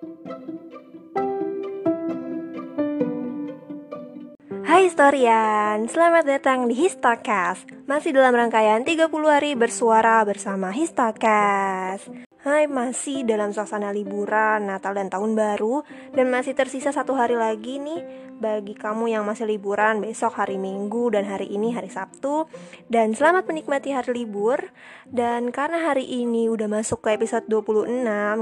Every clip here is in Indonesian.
Hai historian, selamat datang di Histocast. Masih dalam rangkaian 30 hari bersuara bersama Histocast Hai, masih dalam suasana liburan, Natal dan Tahun Baru Dan masih tersisa satu hari lagi nih Bagi kamu yang masih liburan besok hari Minggu dan hari ini hari Sabtu. Dan selamat menikmati hari libur. Dan karena hari ini udah masuk ke episode 26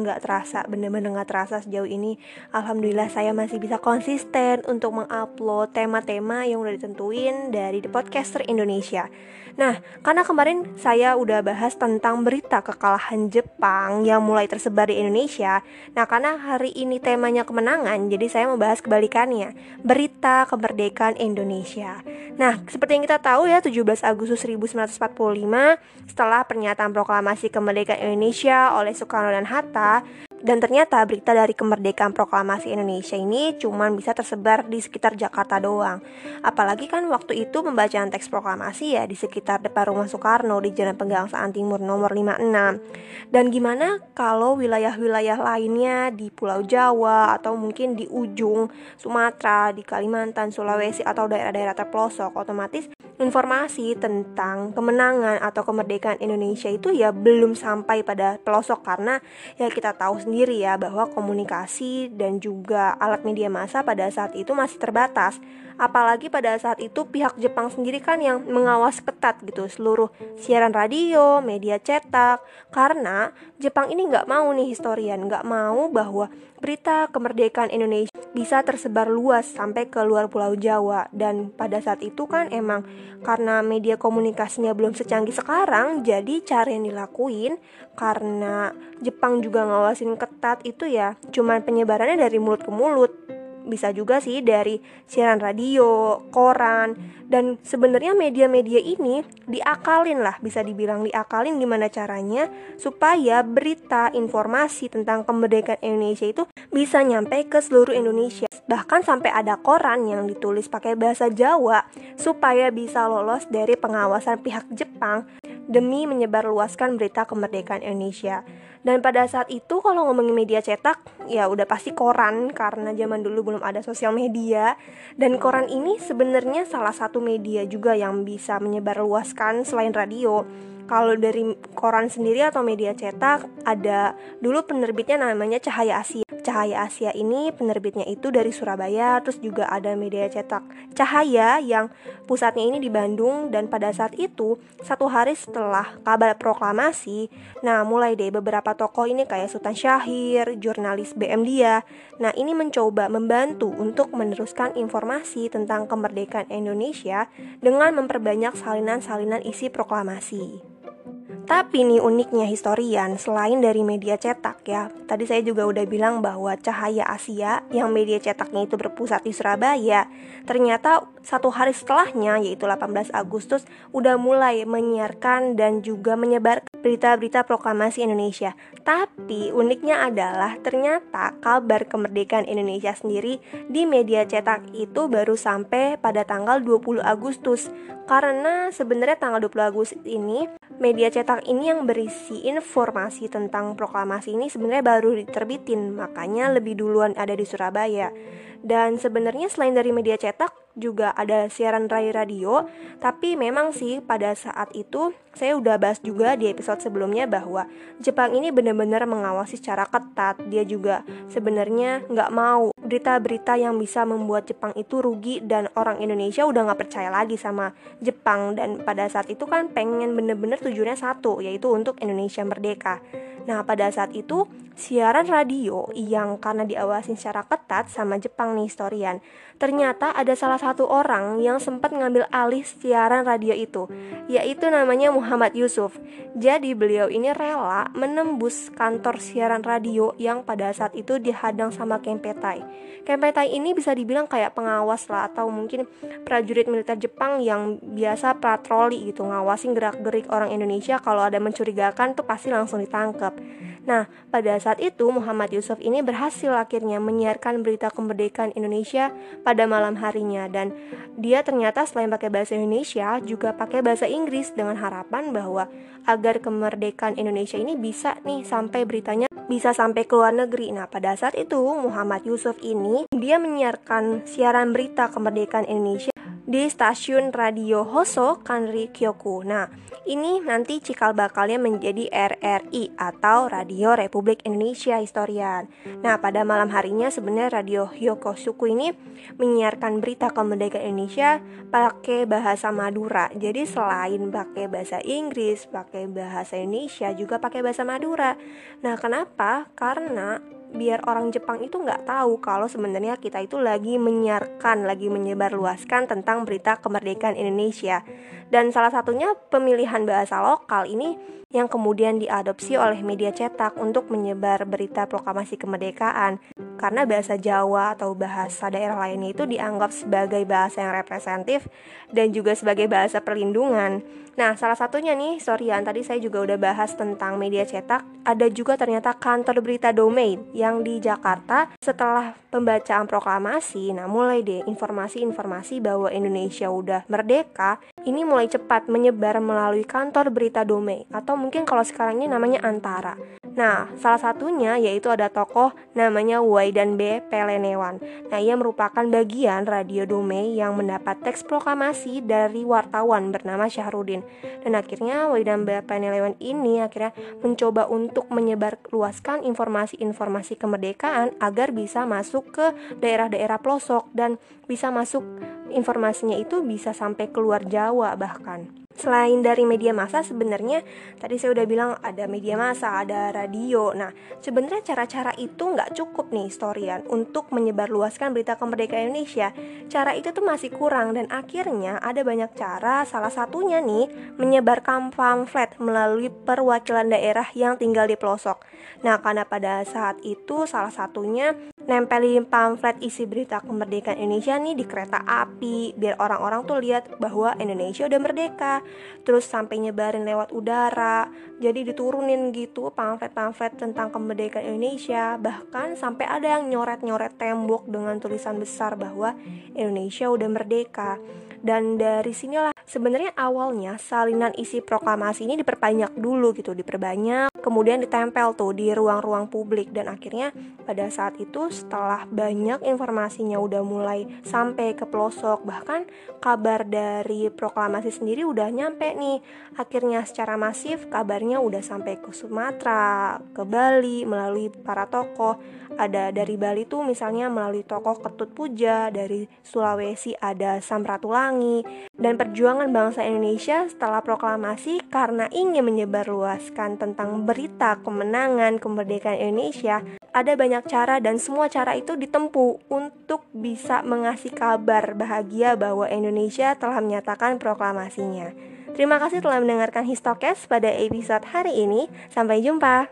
Gak terasa, bener-bener gak terasa sejauh ini Alhamdulillah saya masih bisa konsisten untuk mengupload tema-tema yang udah ditentuin dari The Podcaster Indonesia. Nah, karena kemarin saya udah bahas tentang berita kekalahan Jepang yang mulai tersebar di Indonesia. Nah, karena hari ini temanya kemenangan, jadi saya membahas kebalikannya, berita kemerdekaan Indonesia. Nah, seperti yang kita tahu ya, 17 Agustus 1945 setelah pernyataan proklamasi kemerdekaan Indonesia oleh Soekarno dan Hatta, dan ternyata berita dari kemerdekaan proklamasi Indonesia ini cuma bisa tersebar di sekitar Jakarta doang. Apalagi kan waktu itu pembacaan teks proklamasi ya di sekitar depan rumah Soekarno di Jalan Pegangsaan Timur nomor 56. Dan gimana kalau wilayah-wilayah lainnya di Pulau Jawa atau mungkin di ujung Sumatera, di Kalimantan, Sulawesi atau daerah-daerah terpelosok otomatis informasi tentang kemenangan atau kemerdekaan Indonesia itu ya belum sampai pada pelosok karena ya kita tahu sendiri ya bahwa komunikasi dan juga alat media massa pada saat itu masih terbatas. Apalagi pada saat itu pihak Jepang sendiri kan yang mengawas ketat gitu seluruh siaran radio, media cetak karena Jepang ini nggak mau nih historian, nggak mau bahwa berita kemerdekaan Indonesia bisa tersebar luas sampai ke luar Pulau Jawa. Dan pada saat itu kan emang karena media komunikasinya belum secanggih sekarang jadi cara yang dilakuin karena Jepang juga ngawasin ketat itu ya cuman penyebarannya dari mulut ke mulut bisa juga sih dari siaran radio, koran, dan sebenarnya media-media ini diakalin lah, bisa dibilang diakalin gimana caranya supaya berita informasi tentang kemerdekaan Indonesia itu bisa nyampe ke seluruh Indonesia. Bahkan sampai ada koran yang ditulis pakai bahasa Jawa supaya bisa lolos dari pengawasan pihak Jepang demi menyebarluaskan berita kemerdekaan Indonesia. Dan pada saat itu kalau ngomongin media cetak, ya udah pasti koran karena zaman dulu belum ada sosial media. Dan koran ini sebenarnya salah satu media juga yang bisa menyebarluaskan selain radio. Kalau dari koran sendiri atau media cetak ada dulu penerbitnya namanya Cahaya Asia. Cahaya Asia ini penerbitnya itu dari Surabaya, terus juga ada media cetak Cahaya yang pusatnya ini di Bandung dan pada saat itu satu hari setelah kabar proklamasi, nah mulai deh beberapa tokoh ini kayak Sultan Syahir, jurnalis BM Dia, nah ini mencoba membantu untuk meneruskan informasi tentang kemerdekaan Indonesia dengan memperbanyak salinan-salinan isi proklamasi. Tapi nih uniknya historian, selain dari media cetak ya, tadi saya juga udah bilang bahwa Cahaya Asia yang media cetaknya itu berpusat di Surabaya, ternyata satu hari setelahnya yaitu 18 Agustus udah mulai menyiarkan dan juga menyebar berita-berita proklamasi Indonesia. Tapi uniknya adalah ternyata kabar kemerdekaan Indonesia sendiri di media cetak itu baru sampai pada tanggal 20 Agustus. Karena sebenarnya tanggal 20 Agustus ini media cetak ini yang berisi informasi tentang proklamasi ini sebenarnya baru diterbitin, makanya lebih duluan ada di Surabaya. Dan sebenarnya selain dari media cetak juga ada siaran rai radio, tapi memang sih pada saat itu saya udah bahas juga di episode sebelumnya bahwa Jepang ini benar-benar mengawasi secara ketat. Dia juga sebenarnya nggak mau berita-berita yang bisa membuat Jepang itu rugi dan orang Indonesia udah nggak percaya lagi sama Jepang dan pada saat itu kan pengen bener-bener tujuannya satu yaitu untuk Indonesia merdeka. Nah, pada saat itu, siaran radio yang karena diawasi secara ketat sama Jepang nih historian, ternyata ada salah satu orang yang sempat ngambil alih siaran radio itu, yaitu namanya Muhammad Yusuf. Jadi beliau ini rela menembus kantor siaran radio yang pada saat itu dihadang sama Kempetai. Kempetai ini bisa dibilang kayak pengawas lah atau mungkin prajurit militer Jepang yang biasa patroli gitu, ngawasin gerak-gerik orang Indonesia kalau ada mencurigakan tuh pasti langsung ditangkap. Nah, pada saat itu Muhammad Yusuf ini berhasil akhirnya menyiarkan berita kemerdekaan Indonesia pada malam harinya dan dia ternyata selain pakai bahasa Indonesia juga pakai bahasa Inggris dengan harapan bahwa agar kemerdekaan Indonesia ini bisa nih sampai beritanya bisa sampai ke luar negeri. Nah, pada saat itu Muhammad Yusuf ini dia menyiarkan siaran berita kemerdekaan Indonesia di stasiun radio Hoso Kanri Kyoku. Nah, ini nanti cikal bakalnya menjadi RRI atau Radio Republik Indonesia Historian. Nah, pada malam harinya sebenarnya Radio Hyokosuku ini menyiarkan berita kemerdekaan Indonesia pakai bahasa Madura. Jadi selain pakai bahasa Inggris, pakai bahasa Indonesia, juga pakai bahasa Madura. Nah, kenapa? Karena biar orang Jepang itu nggak tahu kalau sebenarnya kita itu lagi menyiarkan, lagi menyebarluaskan tentang berita kemerdekaan Indonesia. Dan salah satunya pemilihan bahasa lokal ini yang kemudian diadopsi oleh media cetak untuk menyebar berita proklamasi kemerdekaan karena bahasa Jawa atau bahasa daerah lainnya itu dianggap sebagai bahasa yang representatif dan juga sebagai bahasa perlindungan. Nah, salah satunya nih, sorry ya, tadi saya juga udah bahas tentang media cetak. Ada juga ternyata kantor berita domain yang di Jakarta setelah pembacaan proklamasi. Nah, mulai deh informasi-informasi bahwa Indonesia udah merdeka, ini mulai cepat menyebar melalui kantor berita domain atau mungkin kalau sekarang ini namanya Antara. Nah, salah satunya yaitu ada tokoh namanya Waidan B. Pelenewan. Nah, ia merupakan bagian radio Dome yang mendapat teks proklamasi dari wartawan bernama Syahrudin. Dan akhirnya Waidan B. Pelenewan ini akhirnya mencoba untuk menyebar luaskan informasi-informasi kemerdekaan agar bisa masuk ke daerah-daerah pelosok dan bisa masuk informasinya itu bisa sampai keluar Jawa bahkan. Selain dari media massa sebenarnya tadi saya udah bilang ada media massa, ada radio. Nah, sebenarnya cara-cara itu nggak cukup nih historian untuk menyebarluaskan berita kemerdekaan Indonesia. Cara itu tuh masih kurang dan akhirnya ada banyak cara. Salah satunya nih menyebarkan pamflet melalui perwakilan daerah yang tinggal di pelosok. Nah, karena pada saat itu salah satunya nempelin pamflet isi berita kemerdekaan Indonesia nih di kereta api biar orang-orang tuh lihat bahwa Indonesia udah merdeka terus sampai nyebarin lewat udara. Jadi diturunin gitu pamflet-pamflet tentang kemerdekaan Indonesia. Bahkan sampai ada yang nyoret-nyoret tembok dengan tulisan besar bahwa Indonesia udah merdeka dan dari sinilah sebenarnya awalnya salinan isi proklamasi ini diperbanyak dulu gitu diperbanyak kemudian ditempel tuh di ruang-ruang publik. Dan akhirnya pada saat itu setelah banyak informasinya udah mulai sampai ke pelosok bahkan kabar dari proklamasi sendiri udah nyampe nih. Akhirnya secara masif kabarnya udah sampai ke Sumatera ke Bali melalui para tokoh ada dari Bali tuh misalnya melalui tokoh Ketut Puja dari Sulawesi ada Samratulangi dan perjuangan bangsa Indonesia setelah proklamasi karena ingin menyebarluaskan tentang berita kemenangan kemerdekaan Indonesia, ada banyak cara dan semua cara itu ditempuh untuk bisa mengasih kabar bahagia bahwa Indonesia telah menyatakan proklamasinya. Terima kasih telah mendengarkan Histokes pada episode hari ini. Sampai jumpa.